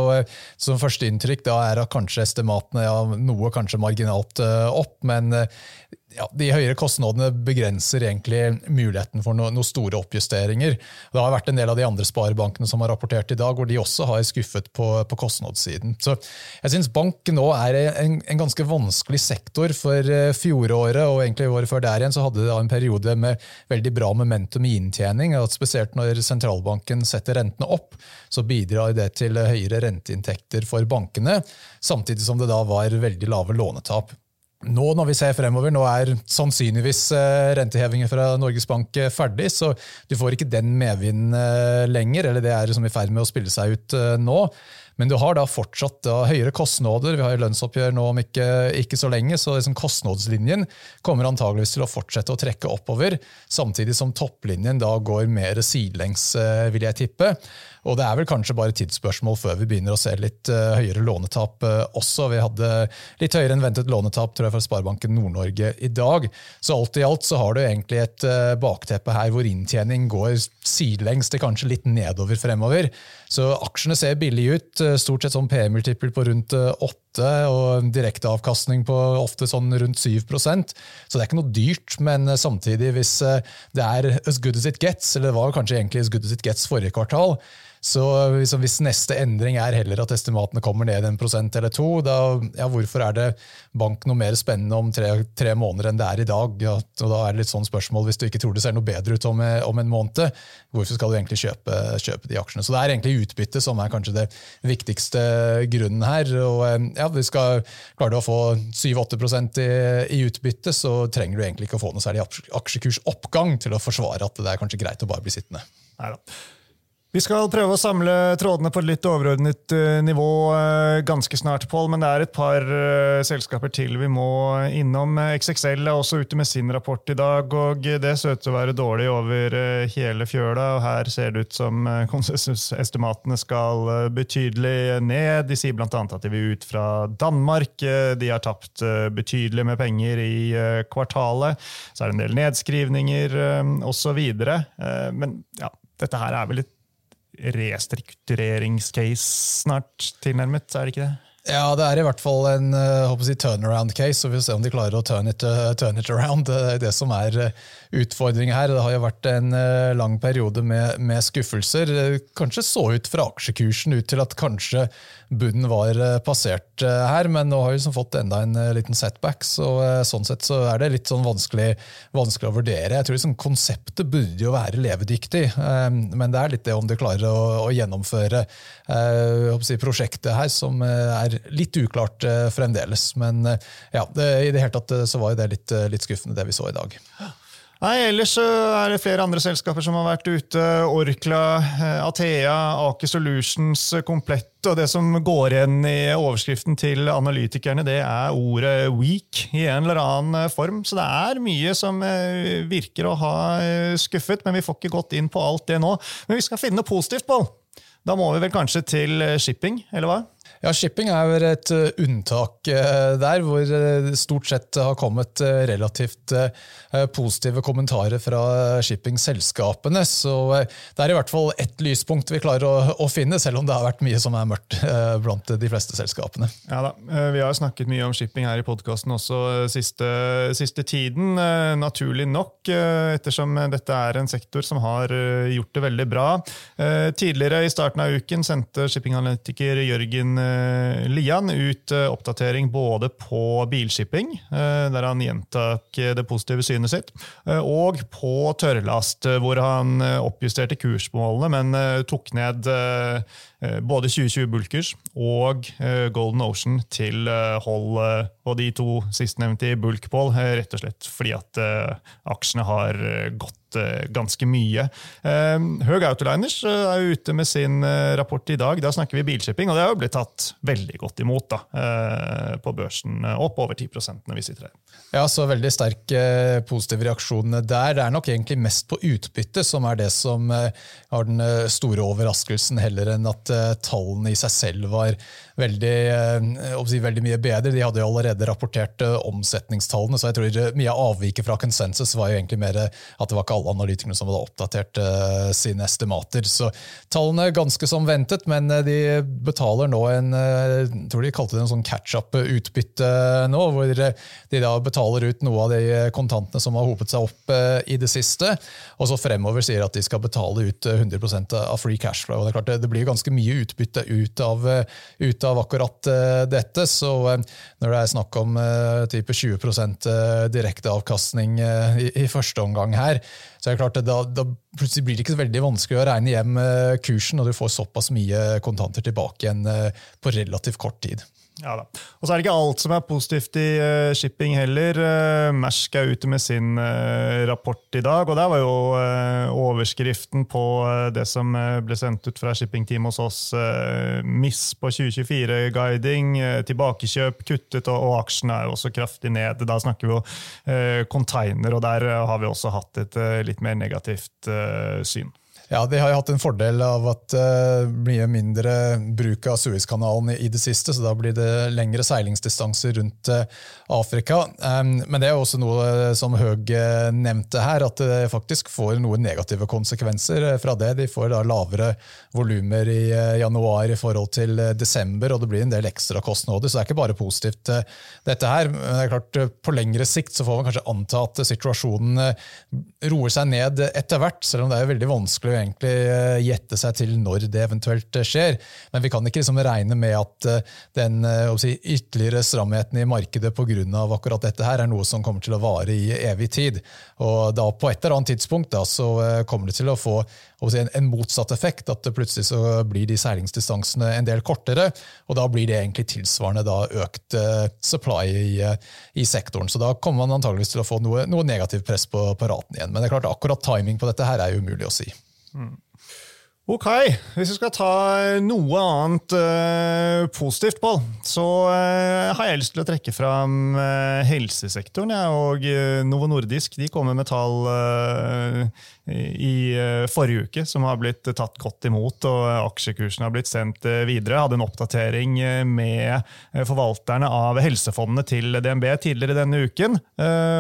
som førsteinntrykk da er at kanskje estimatene ja, noe kanskje marginalt opp, men ja, de høyere kostnadene begrenser egentlig muligheten for noen noe store oppjusteringer. Det har vært en del av de andre sparebankene som har rapportert i dag, hvor de også har skuffet på, på kostnadssiden. Så jeg synes bank nå er en, en, ganske vanskelig sektor. For eh, fjoråret og egentlig året før der igjen så hadde det en periode med veldig bra momentum i inntjening. at Spesielt når sentralbanken setter rentene opp, så bidrar det til høyere renteinntekter for bankene, samtidig som det da var veldig lave lånetap. Nå når vi ser fremover, nå er sannsynligvis rentehevingen rentehevinger fra Norges Bank eh, ferdig, så du får ikke den medvinden eh, lenger. eller Det er liksom i ferd med å spille seg ut nå. Men du har da fortsatt da høyere kostnader. Vi har lønnsoppgjør nå om ikke, ikke så lenge, så liksom kostnadslinjen kommer antageligvis til å fortsette å trekke oppover, samtidig som topplinjen da går mer sidelengs, vil jeg tippe. Og det er vel kanskje bare tidsspørsmål før vi begynner å se litt uh, høyere lånetap uh, også. Vi hadde litt høyere enn ventet lånetap tror jeg, fra Sparebanken Nord-Norge i dag. Så alt i alt så har du egentlig et uh, bakteppe her hvor inntjening går sidelengs til kanskje litt nedover fremover. Så aksjene ser billige ut. Stort sett sånn PM-multiple på rundt 8 og direkteavkastning på ofte sånn rundt 7% Så det er ikke noe dyrt, men samtidig, hvis det er as good as it gets, eller det var kanskje egentlig as good as it gets forrige kvartal, så hvis neste endring er heller at estimatene kommer ned en prosent eller to, da, ja, hvorfor er det bank noe mer spennende om tre, tre måneder enn det er i dag? Ja, og da er det litt sånn spørsmål, Hvis du ikke tror det ser noe bedre ut om, om en måned, hvorfor skal du egentlig kjøpe, kjøpe, de aksjene? Så Det er egentlig utbytte som er kanskje det viktigste grunnen her. og ja, Vi skal klare å få 7-8 i, i utbytte, så trenger du egentlig ikke å få noe særlig aksjekursoppgang til å forsvare at det er kanskje greit å bare bli sittende. Neida. Vi skal prøve å samle trådene på et litt overordnet uh, nivå uh, ganske snart, Pål, men det er et par uh, selskaper til vi må innom. XXL er også ute med sin rapport i dag, og det ser ut til å være dårlig over hele fjøla. og Her ser det ut som konsensusestimatene skal betydelig ned. De sier bl.a. at de vil ut fra Danmark. De har tapt betydelig med penger i kvartalet. Så er det en del nedskrivninger osv. Men ja, dette her er vel litt restruktureringscase snart tilnærmet, er det ikke det? Ja, det er i hvert fall en uh, si turnaround case, så vi får se om de klarer å turn it, uh, turn it around. Det er det som er uh, utfordringen her. Det har jo vært en lang periode med, med, skuffelser. Kanskje så ut fra aksjekursen ut til at kanskje bunnen var passert her, men nå har vi liksom fått enda en liten setback, så sånn sett så er det litt sånn vanskelig, vanskelig å vurdere. Jeg tror liksom konseptet burde jo være levedyktig, men det er litt det om de klarer å, å gjennomføre si, prosjektet her, som er litt uklart uh, fremdeles. Men uh, ja, det, i det hele tatt uh, så var det litt, litt, skuffende, det vi så i dag. Nei, Ellers er det flere andre selskaper som har vært ute. Orkla, Athea, Aker Solutions, Komplett. Og det som går igjen i overskriften til analytikerne, det er ordet 'weak' i en eller annen form. Så det er mye som virker å ha skuffet, men vi får ikke gått inn på alt det nå. Men vi skal finne noe positivt, Pål. Da må vi vel kanskje til shipping, eller hva? Ja, Shipping er jo et eh, unntak eh, der, hvor det stort sett har kommet eh, relativt positive kommentarer fra shippingselskapene. Så det er i hvert fall ett lyspunkt vi klarer å, å, finne, selv om det har vært mye som er mørkt blant de fleste selskapene. Ja da, Vi har snakket mye om shipping her i podkasten også siste, siste, tiden. Naturlig nok, ettersom dette er en sektor som har gjort det veldig bra. Tidligere i starten av uken sendte shippinganalytiker Jørgen Lian ut oppdatering både på bilshipping, der han gjentok det positive synet sitt, og på tørrlast, hvor han oppjusterte kursmålene, men tok ned både 2020 Bulkers og Golden Ocean til hold på de to sistnevnte i bulkpål, rett og slett fordi at aksjene har gått ganske mye. Høg Autoliners er ute med sin rapport i dag. Da snakker vi bilshipping, og det har jo blitt tatt veldig godt imot da, på børsen. Opp over 10% når vi sitter her. Ja, så veldig sterk positiv reaksjon der. Det er nok egentlig mest på utbytte som er det som har den store overraskelsen, heller enn at tallene i seg selv var veldig, si, veldig mye bedre. De hadde jo allerede rapportert omsetningstallene, så jeg tror mye av avviket fra konsensus var jo egentlig mer at det var ikke alle analytikerne som hadde oppdatert sine estimater. Så tallene ganske som ventet, men de betaler nå en jeg tror de kalte det en sånn catch-up-utbytte nå, hvor de da betaler ut noe av de kontantene som har hopet seg opp i det siste, og så fremover sier at de skal betale ut 100% av free cash flow. Det, er klart, det blir ganske mye utbytte ut av, ut av akkurat dette, så når det er snakk om type 20% direkte avkastning i, i første omgang her, så er det klart, da, da plutselig blir det ikke veldig vanskelig å regne hjem kursen, og du får såpass mye kontanter tilbake igjen på relativt kort tid. Ja da. Og så er det ikke alt som er positivt i uh, shipping heller. Uh, Mersk er ute med sin uh, rapport i dag, og der var jo overskriften på det som ble sendt ut fra shippingteam hos oss, miss på 2024-guiding, tilbakekjøp kuttet, og aksjene er jo også kraftig ned. Da snakker vi jo container, og der har vi også hatt et litt mer negativt syn. Ja, De har jo hatt en fordel av at det uh, blir mindre bruk av Suezkanalen i, det siste, så da blir det lengre seilingsdistanser rundt uh, Afrika. Um, men det er jo også noe uh, som uh, nevnte her, at det faktisk får noen negative konsekvenser fra det. De får da lavere volumer i januar i forhold til desember, og det blir en del ekstra kostnader. Så det er ikke bare positivt, dette her. Men det er klart, på lengre sikt så får man kanskje anta at situasjonen roer seg ned etter hvert, selv om det er veldig vanskelig egentlig eh, gjette seg til når det eventuelt eh, skjer. Men vi kan ikke liksom regne med at eh, den si, ytterligere stramheten i markedet av akkurat dette her er noe som kommer til å vare i evig tid. Og da På et eller annet tidspunkt da, så kommer det til å få si, en, en, motsatt effekt. At plutselig så blir de seilingsdistansene en del kortere. Og da blir det egentlig tilsvarende da økt supply i, i, sektoren. Så da kommer man antageligvis til å få noe, noe negativt press på, på raten igjen. Men det er klart akkurat timing på dette her er umulig å si. Mm. Ok, hvis vi skal ta noe annet uh, positivt, Pål, så uh, har jeg lyst til å trekke fram uh, helsesektoren. Ja, og Novo Nordisk de kommer med tall i forrige uke som har blitt tatt godt imot, og aksjekursen har blitt sendt videre. Jeg hadde en oppdatering med forvalterne av helsefondene til DNB tidligere denne uken,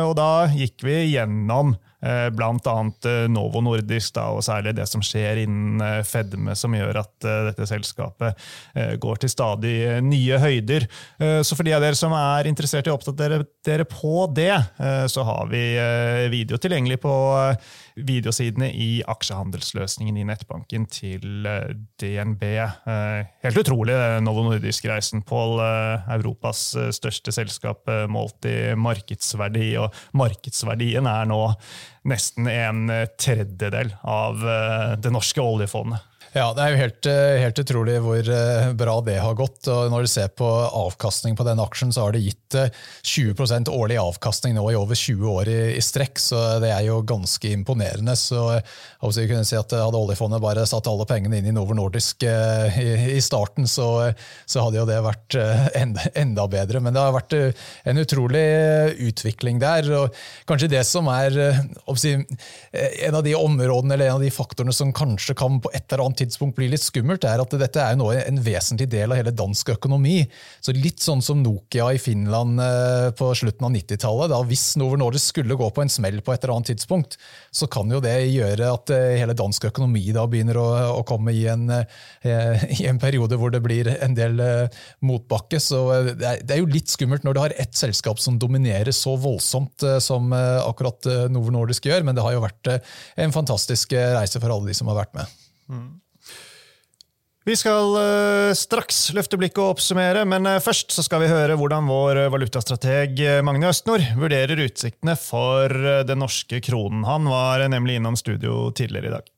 og da gikk vi gjennom Bl.a. Eh, Novo Nordisk, da, og særlig det som skjer innen eh, fedme, som gjør at dette selskapet går til stadig nye høyder. Så for de av dere som er interessert i å oppdatere dere på det, så har vi video tilgjengelig på videosidene i aksjehandelsløsningen i nettbanken til eh, DNB. Eh, helt utrolig, Novo Nordisk-reisen. Pål, eh, Europas største selskap målt i markedsverdi, og markedsverdien er nå nesten en tredjedel av det norske oljefondet. Ja, Det er jo helt, eh, helt, utrolig hvor eh, bra det har gått. og Når du ser på avkastning på den aksjen, så har det gitt 20 eh, årlig avkastning nå i over 20 år i, i strekk. så Det er jo ganske imponerende. så jeg kunne si at Hadde oljefondet bare satt alle pengene inn i Novo Nordisk i, i starten, så, så, hadde jo det vært enda, enda, bedre. Men det har vært en utrolig utvikling der. og Kanskje det som er en av de områdene eller en av de faktorene som kanskje kan på et eller annet tidspunkt blir litt skummelt, er at dette er nå en vesentlig del av hele dansk økonomi. Så Litt sånn som Nokia i Finland eh, på slutten av 90-tallet. Hvis Novo Nordisk skulle gå på en smell på et eller annet tidspunkt, så kan jo det gjøre at eh, hele dansk økonomi da begynner å, å komme i en, eh, i en, periode hvor det blir en del motbakke. Så det er, det er jo litt skummelt når du har ett selskap som dominerer så voldsomt som akkurat Novo Nordisk gjør, men det har jo vært en fantastisk reise for alle de som har vært med. Mm. Vi skal uh, straks løfte blikket og oppsummere, men uh, først så skal vi høre hvordan vår valutastrateg Magne Østnord vurderer utsiktene for uh, den norske kronen. Han var nemlig innom studio tidligere i dag.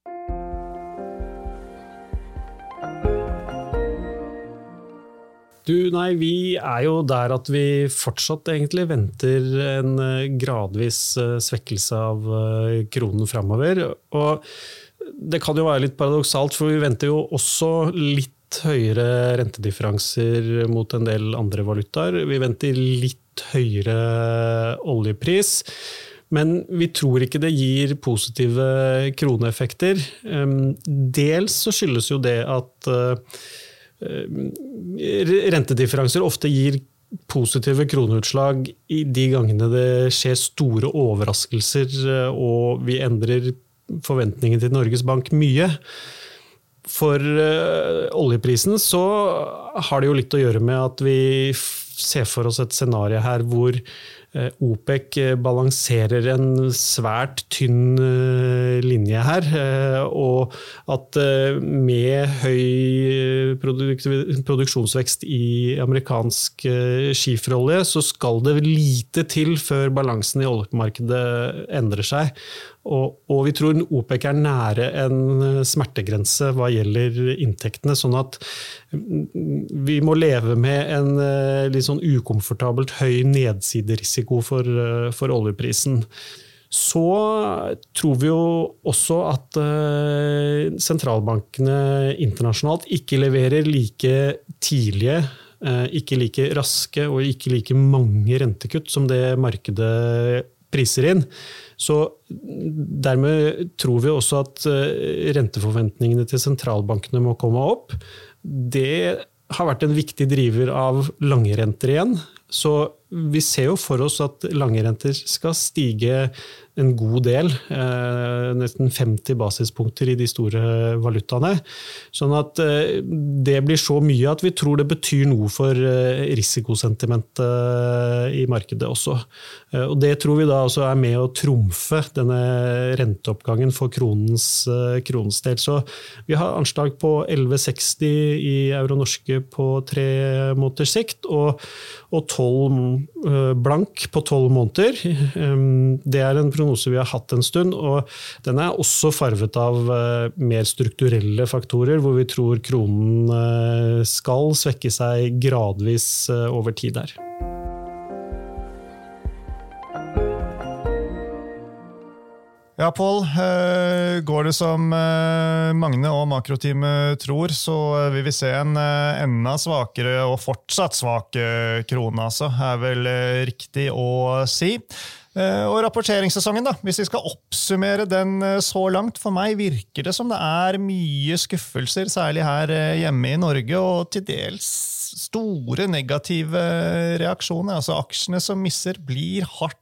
Du, nei, vi er jo der at vi fortsatt egentlig venter en gradvis svekkelse av kronen framover. Og det kan jo være litt paradoksalt, for vi venter jo også litt høyere rentedifferanser mot en del andre valutaer. Vi venter litt høyere oljepris. Men vi tror ikke det gir positive kroneeffekter. Dels så skyldes jo det at eh, rentedifferanser ofte gir positive kroneutslag i de gangene det skjer store overraskelser eh, og vi endrer forventningene til Norges Bank mye. For uh, oljeprisen så har det jo litt å gjøre med at vi ser for oss et scenario her hvor uh, OPEC balanserer en svært tynn uh, linje her. og at med høy produksjonsvekst i amerikansk skiferolje, så skal det lite til før balansen i oljemarkedet endrer seg. Og, og, vi tror OPEC er nære en eh, smertegrense hva gjelder inntektene. Sånn at mm, vi må leve med en eh, litt sånn ukomfortabelt høy nedsiderisiko for, eh, for oljeprisen. Så tror vi jo også at sentralbankene internasjonalt ikke leverer like tidlige ikke like raske og ikke like mange rentekutt som det markedet priser inn. Så dermed tror vi også at eh, renteforventningene til sentralbankene må komme opp. Det har vært en viktig driver av lange renter igjen. Så vi ser jo for oss at langrenter skal stige en god del, eh, nesten 50 basispunkter i de store valutaene. Sånn at eh, det blir så mye at vi tror det betyr noe for eh, risikosentimentet i markedet også. Og det tror vi da også er med å trumfe denne renteoppgangen for kronens, kronens del. Så vi har anslag på 11,60 i euro norske på tre måneders sikt, og, og 12 blank på tolv måneder. Det er en prognose vi har hatt en stund. og Den er også farvet av eh, mer strukturelle faktorer, hvor vi tror kronen eh, skal svekke seg gradvis eh, over tid her. Ja, Pål. Går det som Magne og makroteamet tror, så vil vi se en enda svakere og fortsatt svak krone, altså. Er vel riktig å si. Eh, og rapporteringssesongen, da, hvis vi skal oppsummere den eh, så langt. For meg virker det som det er mye skuffelser, særlig her eh, hjemme i Norge, og til dels store negative reaksjoner. Altså Aksjene som misser, blir hardt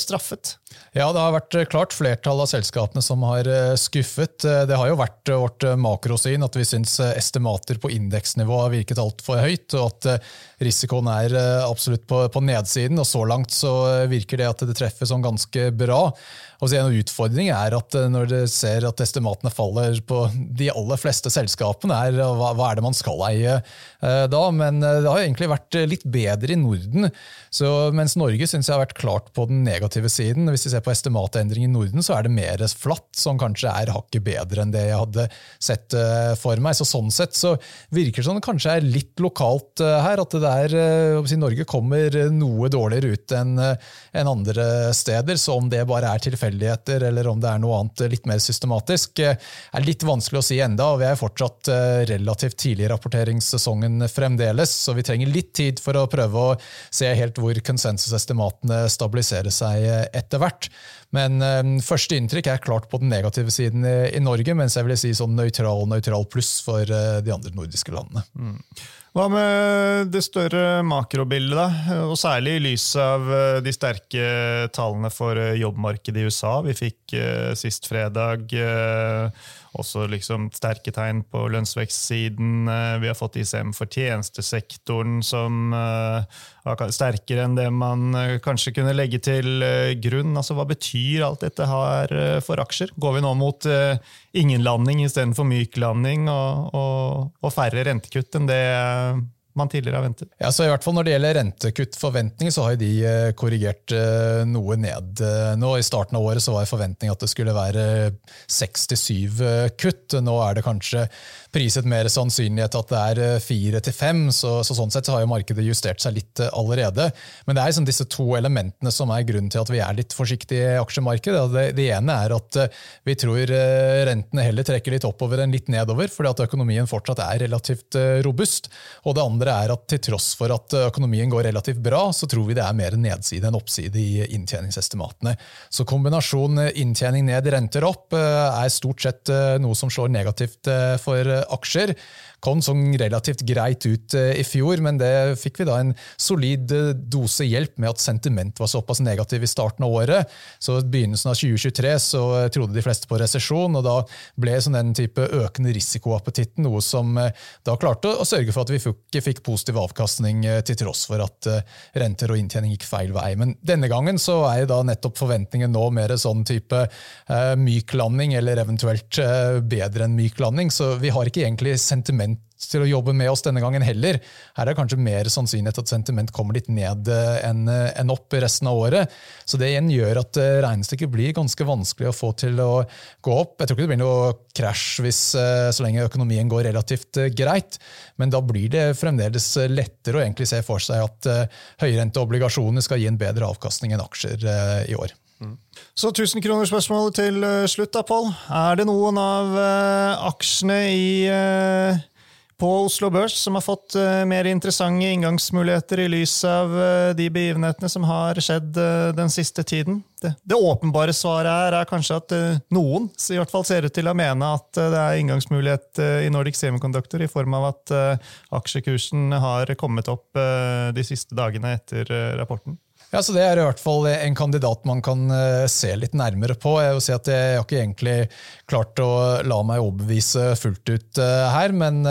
straffet. Ja, det har vært klart flertall av selskapene som har skuffet. Det har jo vært vårt makrosyn at vi syns estimater på indeksnivå har virket altfor høyt, og at risikoen er absolutt på, på, nedsiden. og Så langt så virker det at det treffer sånn ganske bra. Så En utfordring er at eh, når dere ser at estimatene faller på de aller fleste selskapene, er hva, hva er det man skal eie eh, da? Men eh, det har egentlig vært litt bedre i Norden. Så mens Norge synes jeg har vært klart på den negative siden, hvis vi ser på estimatendring i Norden, så er det mer flatt, som kanskje er hakket bedre enn det jeg hadde sett for meg. Så Sånn sett så virker det som det kanskje er litt lokalt her. At det der, si, Norge kommer noe dårligere ut enn en andre steder. Så om det bare er tilfeldig tilfeldigheter, eller om det er noe annet litt mer systematisk, eh, er litt vanskelig å si enda, og Vi er fortsatt eh, relativt tidlig i rapporteringssesongen fremdeles, så vi trenger litt tid for å prøve å se helt hvor konsensusestimatene stabiliserer seg eh, etter hvert. Men um, første inntrykk er klart på den negative siden i, i Norge, mens jeg vil si sånn nøytral nøytral pluss for uh, de andre nordiske landene. Mm. Hva med det større makrobildet? Og særlig i lys av eh, de sterke tallene for jobbmarkedet i USA. Vi fikk uh, sist fredag uh, også liksom sterke tegn på lønnsvekstsiden. Uh, vi har fått ICM for tjenestesektoren som er sterkere enn det man kanskje kunne legge til grunn. Altså, Hva betyr alt dette her for aksjer? Går vi nå mot ingen landing istedenfor myk landing og, og, og færre rentekutt enn det man tidligere har ventet? Ja, så i hvert fall Når det gjelder rentekuttforventninger, så har de eh, korrigert eh, noe ned. Eh, nå I starten av året så var forventningen at det skulle være seks til syv kutt. Nå er det kanskje priset mer sannsynlighet at det er fire til fem, så, så, sånn sett så har jo markedet justert seg litt allerede. Men det er liksom disse to elementene som er grunnen til at vi er litt forsiktige i aksjemarkedet. Det, det ene er at vi tror rentene heller trekker litt oppover enn litt nedover, fordi at økonomien fortsatt er relativt robust. Og det andre er at til tross for at økonomien går relativt bra, så tror vi det er mer nedside enn oppside i inntjeningsestimatene. Så kombinasjonen inntjening ned, renter opp eh, er stort sett eh, noe som slår negativt eh, for aksjer kom sånn relativt greit ut eh, i fjor, men det fikk vi da en solid eh, dose hjelp med at sentiment var såpass negativ i starten av året. Så i begynnelsen av 2023 så eh, trodde de fleste på resesjon, og da ble sånn den type økende risikoappetitten noe som da klarte å sørge for at vi ikke fikk positiv avkastning til tross for at renter og inntjening gikk feil vei. Men denne gangen så er jo da nettopp forventningen nå mer sånn type myk landing, eller eventuelt bedre enn myk landing, så vi har ikke egentlig sentiment til å jobbe med oss denne gangen heller. Her er det kanskje mer sannsynlighet at sentiment kommer litt ned eh, enn opp resten av året. Så det igjen gjør at eh, regnestykket blir ganske vanskelig å få til å gå opp. Jeg tror ikke det blir noe krasj hvis, eh, så lenge økonomien går relativt greit, men da blir det fremdeles lettere å egentlig se for seg at høyrente obligasjoner skal gi en bedre avkastning enn aksjer i år. Mm. Så 1000-kronersspørsmålet til slutt, da, Pål. Er det noen av aksjene i på Oslo Børs, som har fått uh, mer interessante inngangsmuligheter i lys av uh, de begivenhetene som har skjedd uh, den siste tiden. Det, det, åpenbare svaret her er kanskje at noen i hvert fall ser ut til å mene at det er inngangsmulighet i Nordic Semiconductor i form av at aksjekursen har kommet opp de siste dagene etter rapporten. Ja, så Det er i hvert fall en kandidat man kan se litt nærmere på. Jeg vil si at jeg har ikke egentlig klart å la meg overbevise fullt ut her, men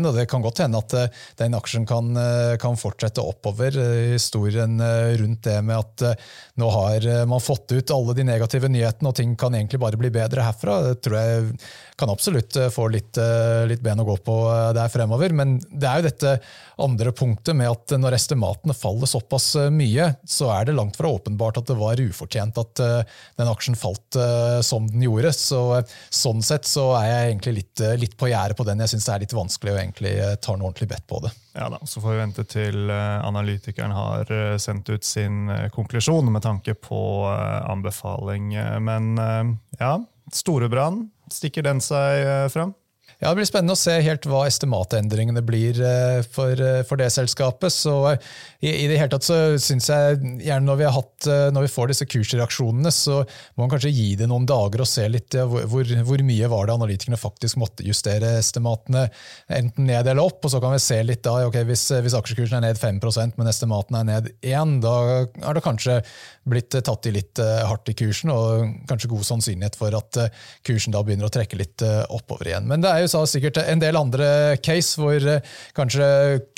det kan godt hende at eh, den aksjen kan, eh, kan, fortsette oppover. Eh, historien rundt det med at nå har man fått ut alle de negative nyhetene, og ting kan egentlig bare bli bedre herfra, det tror jeg kan absolutt få litt, litt ben å gå på der fremover. Men det er jo dette andre punktet med at når estimatene faller såpass mye, så er det langt fra åpenbart at det var ufortjent at den aksjen falt som den gjorde. Så, sånn sett så er jeg egentlig litt, litt på gjerdet på den. Jeg syns det er litt vanskelig å egentlig eh, tar noe ordentlig bedt på det. Ja da, Så får vi vente til eh, analytikeren har eh, sendt ut sin konklusjon med tanke på anbefaling. Men ja, Storebrand, stikker den seg fram? Ja, Det blir spennende å se helt hva estimatendringene blir eh, for, eh, for det selskapet. Så eh, i, i, det hele tatt så syns jeg gjerne når vi, har hatt, når vi får disse kursreaksjonene, så må man kanskje gi det noen dager og se litt ja, hvor, hvor, mye var det analytikerne faktisk måtte justere estimatene enten ned eller opp. Og så kan vi se litt da, ok, hvis, hvis aksjekursen er ned 5% men estimatene er ned 1 da er det kanskje blitt tatt i litt hardt i kursen, og kanskje god sannsynlighet for at kursen da begynner å trekke litt oppover igjen. Men det er jo USA sikkert en del andre case hvor eh, kanskje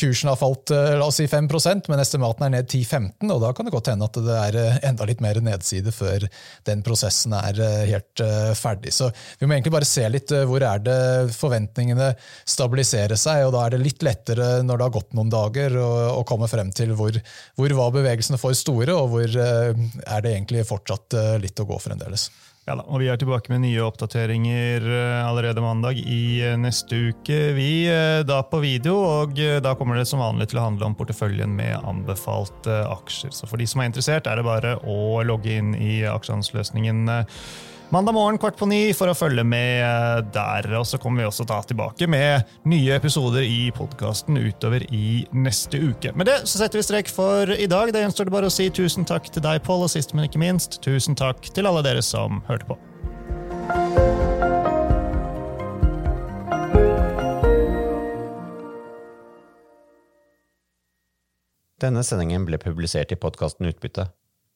kursen har falt eh, la oss si 5 men estimaten er ned 10-15 og Da kan det godt hende at det er eh, enda litt mer nedside før den prosessen er helt ferdig. Så Vi må egentlig bare se litt hvor er det forventningene stabiliserer seg. og Da er det litt lettere når det har gått noen dager, å, komme frem til hvor, hvor var bevegelsene for store, og hvor er det egentlig fortsatt litt å gå fremdeles. Ja da, og Vi er tilbake med nye oppdateringer eh, allerede mandag i eh, neste uke. Vi eh, da på video, og da kommer det som vanlig til å handle om porteføljen med anbefalte aksjer. Så for de som er interessert, er det bare å logge inn i aksjehandelsløsningen mandag morgen kvart på ni for å følge med eh, der. Og så kommer vi også da tilbake med nye episoder i podkasten utover i neste uke. Med det så setter vi strek for i dag. Det gjenstår det bare å si tusen takk til deg, Pål, og sist, men ikke minst, tusen takk til alle dere som hørte på. Denne sendingen ble publisert i podkasten Utbytte.